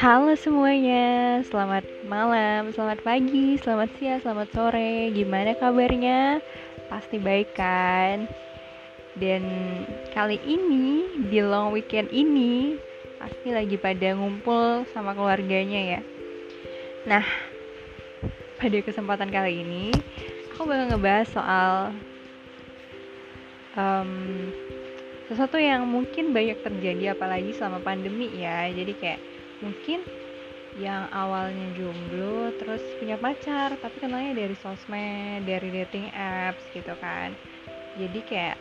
Halo semuanya, selamat malam, selamat pagi, selamat siang, selamat sore Gimana kabarnya? Pasti baik kan? Dan kali ini, di long weekend ini Pasti lagi pada ngumpul sama keluarganya ya Nah, pada kesempatan kali ini Aku bakal ngebahas soal um, Sesuatu yang mungkin banyak terjadi apalagi selama pandemi ya. Jadi kayak mungkin yang awalnya jomblo terus punya pacar tapi kenalnya dari sosmed dari dating apps gitu kan. Jadi kayak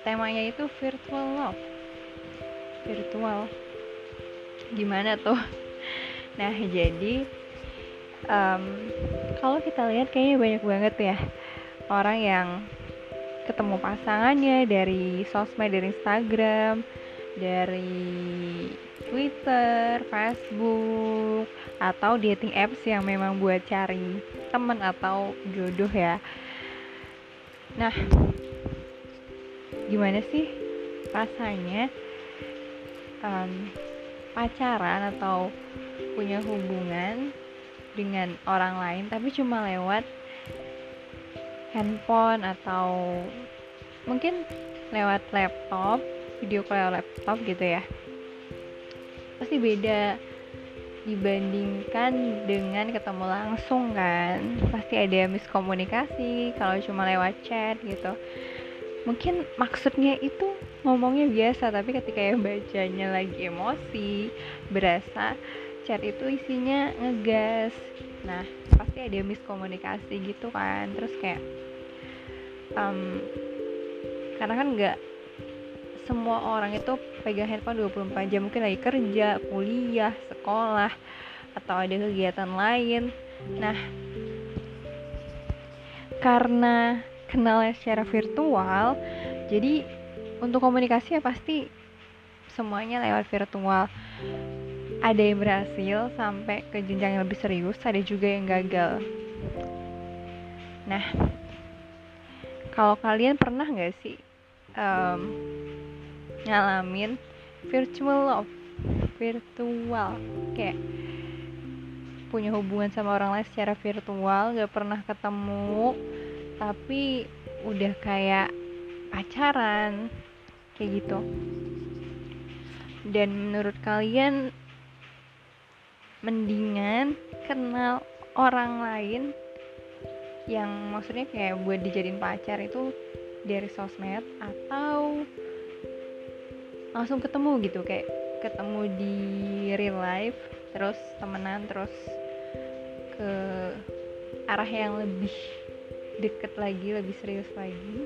temanya itu virtual love. Virtual. Gimana tuh? Nah jadi um, kalau kita lihat kayaknya banyak banget ya orang yang ketemu pasangannya dari sosmed dari Instagram dari Twitter, Facebook, atau dating apps yang memang buat cari teman atau jodoh ya. Nah, gimana sih rasanya um, pacaran atau punya hubungan dengan orang lain tapi cuma lewat handphone atau mungkin lewat laptop video call laptop gitu ya. Pasti beda dibandingkan dengan ketemu langsung kan. Pasti ada miskomunikasi kalau cuma lewat chat gitu. Mungkin maksudnya itu ngomongnya biasa tapi ketika yang bacanya lagi emosi berasa chat itu isinya ngegas nah pasti ada miskomunikasi gitu kan terus kayak um, karena kan nggak semua orang itu pegang handphone 24 jam mungkin lagi kerja, kuliah, sekolah atau ada kegiatan lain. Nah, karena kenalnya secara virtual, jadi untuk komunikasi ya pasti semuanya lewat virtual. Ada yang berhasil sampai ke jenjang yang lebih serius, ada juga yang gagal. Nah, kalau kalian pernah nggak sih um, ngalamin virtual love virtual kayak punya hubungan sama orang lain secara virtual gak pernah ketemu tapi udah kayak pacaran kayak gitu dan menurut kalian mendingan kenal orang lain yang maksudnya kayak buat dijadiin pacar itu dari sosmed atau langsung ketemu gitu kayak ketemu di real life terus temenan terus ke arah yang lebih deket lagi lebih serius lagi.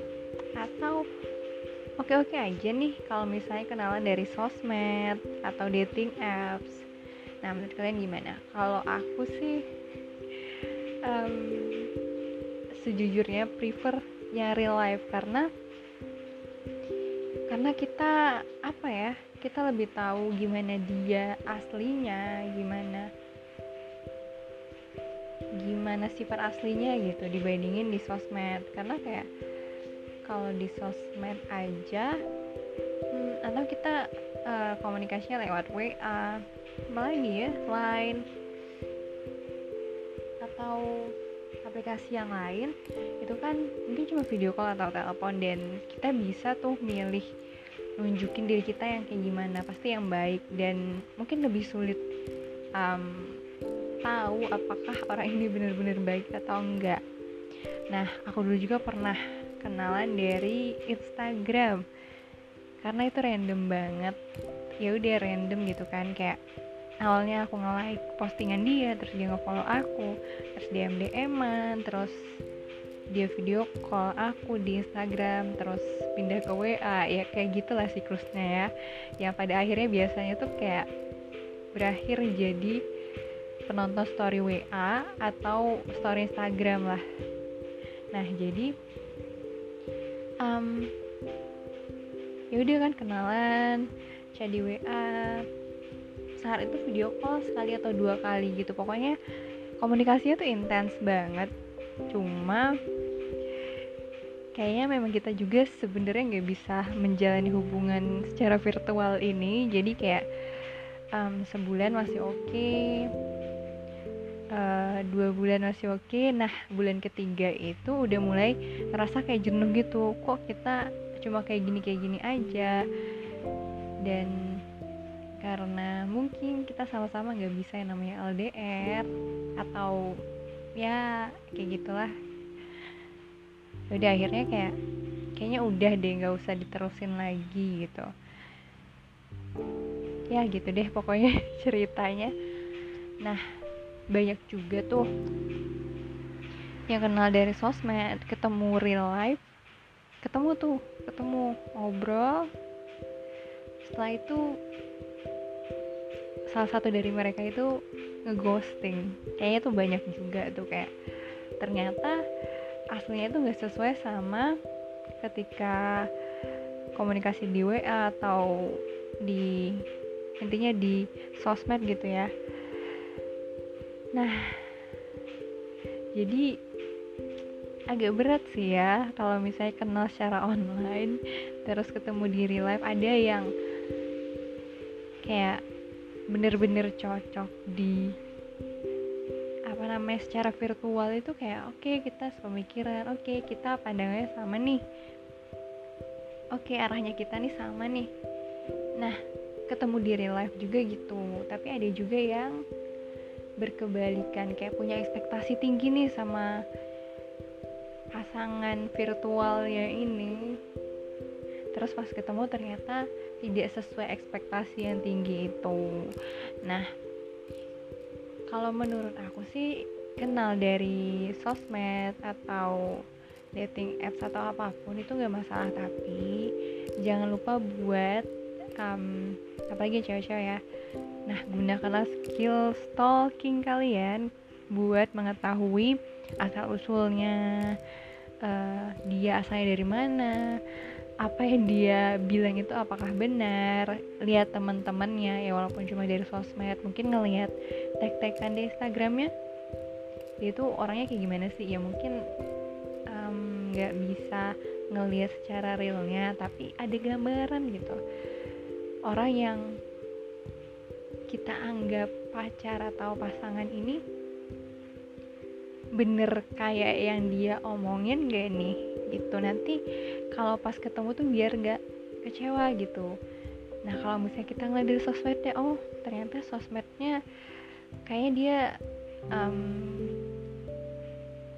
Atau oke-oke aja nih kalau misalnya kenalan dari sosmed atau dating apps nah menurut kalian gimana? Kalau aku sih um, sejujurnya prefer real life karena karena kita apa ya kita lebih tahu gimana dia aslinya gimana gimana sifat aslinya gitu dibandingin di sosmed. Karena kayak kalau di sosmed aja hmm, atau kita uh, komunikasinya lewat WA lagi ya Line atau aplikasi yang lain itu kan mungkin cuma video call atau telepon dan kita bisa tuh milih nunjukin diri kita yang kayak gimana pasti yang baik dan mungkin lebih sulit um, tahu apakah orang ini benar-benar baik atau enggak. Nah aku dulu juga pernah kenalan dari Instagram karena itu random banget. Ya udah random gitu kan kayak awalnya aku nge-like postingan dia terus dia nge-follow aku terus dia DM-an terus dia video call aku di Instagram terus pindah ke WA ya kayak gitulah siklusnya ya. Yang pada akhirnya biasanya tuh kayak berakhir jadi penonton story WA atau story Instagram lah. Nah jadi um, ya udah kan kenalan chat di WA sehari itu video call sekali atau dua kali gitu. Pokoknya komunikasinya tuh intens banget. Cuma kayaknya memang kita juga sebenarnya nggak bisa menjalani hubungan secara virtual ini. Jadi kayak um, sebulan masih oke okay, uh, dua bulan masih oke. Okay. nah bulan ketiga itu udah mulai ngerasa kayak jenuh gitu. Kok kita cuma kayak gini kayak gini aja? Dan karena mungkin kita sama-sama nggak bisa yang namanya LDR atau ya kayak gitulah. Udah akhirnya kayak kayaknya udah deh nggak usah diterusin lagi gitu. Ya gitu deh pokoknya ceritanya. Nah banyak juga tuh yang kenal dari sosmed ketemu real life. Ketemu tuh ketemu ngobrol. Setelah itu salah satu dari mereka itu ngeghosting. Kayaknya tuh banyak juga tuh kayak ternyata aslinya itu nggak sesuai sama ketika komunikasi di WA atau di intinya di sosmed gitu ya. Nah jadi agak berat sih ya kalau misalnya kenal secara online terus ketemu di real life. Ada yang kayak bener-bener cocok di apa namanya secara virtual itu kayak oke okay, kita sepemikiran oke okay, kita pandangannya sama nih. Oke okay, arahnya kita nih sama nih. Nah ketemu di real life juga gitu. Tapi ada juga yang berkebalikan kayak punya ekspektasi tinggi nih sama pasangan virtualnya ini. Terus pas ketemu ternyata tidak sesuai ekspektasi yang tinggi itu. Nah kalau menurut aku sih kenal dari sosmed atau dating apps atau apa pun itu gak masalah tapi jangan lupa buat um, apalagi cewek-cewek ya. Nah gunakanlah skill stalking kalian buat mengetahui asal usulnya uh, dia asalnya dari mana apa yang dia bilang itu apakah benar? Lihat teman-temannya ya walaupun cuma dari sosmed mungkin ngelihat tag-tagan di Instagramnya dia tuh orangnya kayak gimana sih? Ya mungkin nggak um, bisa ngelihat secara realnya tapi ada gambaran gitu. Orang yang kita anggap pacar atau pasangan ini bener kayak yang dia omongin gak nih? Gitu nanti kalau pas ketemu tuh biar gak kecewa gitu. Nah kalau misalnya kita ngeliat dari sosmednya oh ternyata sosmednya kayaknya dia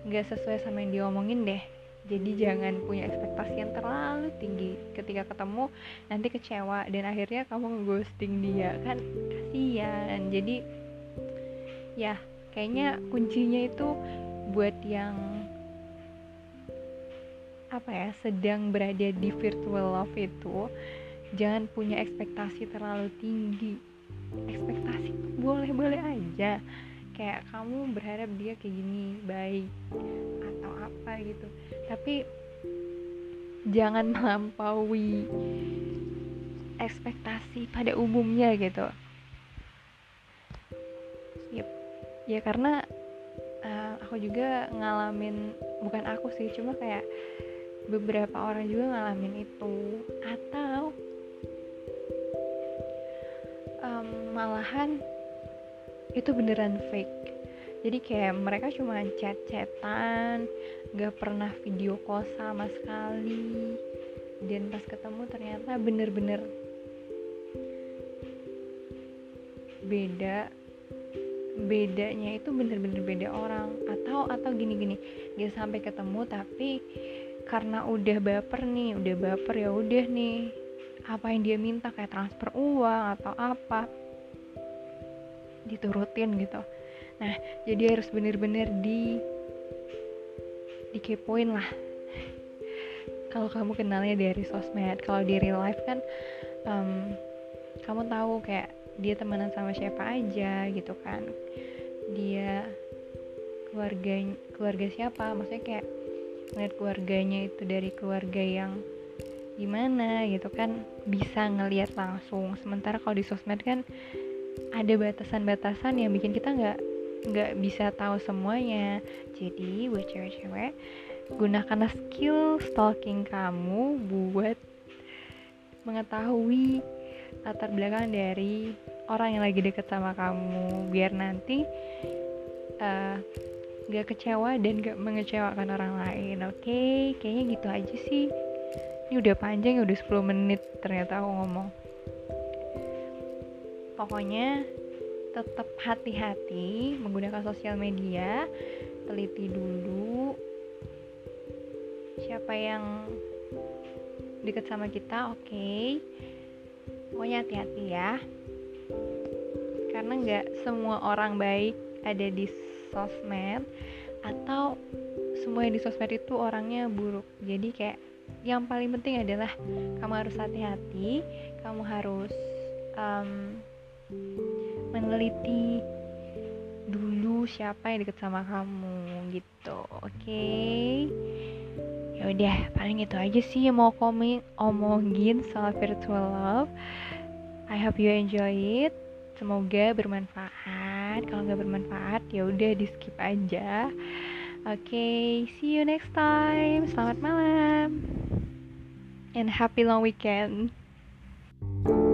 nggak um, sesuai sama yang diomongin deh. Jadi jangan punya ekspektasi yang terlalu tinggi. Ketika ketemu nanti kecewa dan akhirnya kamu ngeghosting dia. Kan kasihan. Jadi ya kayaknya kuncinya itu buat yang apa ya sedang berada di virtual love itu jangan punya ekspektasi terlalu tinggi. Ekspektasi boleh-boleh aja. Kayak kamu berharap dia kayak gini baik atau apa gitu. Tapi jangan melampaui ekspektasi pada umumnya gitu. Yep. ya karena uh, aku juga ngalamin bukan aku sih cuma kayak beberapa orang juga ngalamin itu. Atau um, malahan itu beneran fake. Jadi kayak mereka cuma chat-chatan gak pernah video call sama sekali. Dan pas ketemu ternyata bener-bener beda bedanya itu bener-bener beda orang. Atau atau gini-gini dia sampai ketemu tapi karena udah baper nih udah baper ya udah nih. Apa yang dia minta kayak transfer uang atau apa diturutin gitu. Nah jadi harus bener-bener di dikepoin lah. Kalau kamu kenalnya dari sosmed kalau di real life kan um, kamu tahu kayak dia temenan sama siapa aja gitu kan. Dia keluarga keluarga siapa maksudnya kayak ngeliat keluarganya itu dari keluarga yang gimana gitu kan bisa ngelihat langsung. Sementara kalau di sosmed kan ada batasan-batasan yang bikin kita nggak nggak bisa tahu semuanya. Jadi buat cewek-cewek gunakan skill stalking kamu buat mengetahui latar belakang dari orang yang lagi deket sama kamu. Biar nanti uh, gak kecewa dan gak mengecewakan orang lain oke okay? kayaknya gitu aja sih ini udah panjang ya udah 10 menit ternyata aku ngomong pokoknya tetap hati-hati menggunakan sosial media teliti dulu siapa yang deket sama kita oke okay. pokoknya hati-hati ya karena nggak semua orang baik ada di sosmed atau semua yang di sosmed itu orangnya buruk. Jadi kayak yang paling penting adalah kamu harus hati-hati kamu harus um, meneliti dulu siapa yang deket sama kamu gitu. Oke? Okay? ya udah paling itu aja sih yang mau komen omongin soal virtual love. I hope you enjoy it. Semoga bermanfaat bermanfaat kalau nggak bermanfaat ya udah di skip aja. Oke okay, see you next time. Selamat malam. And happy long weekend. thank you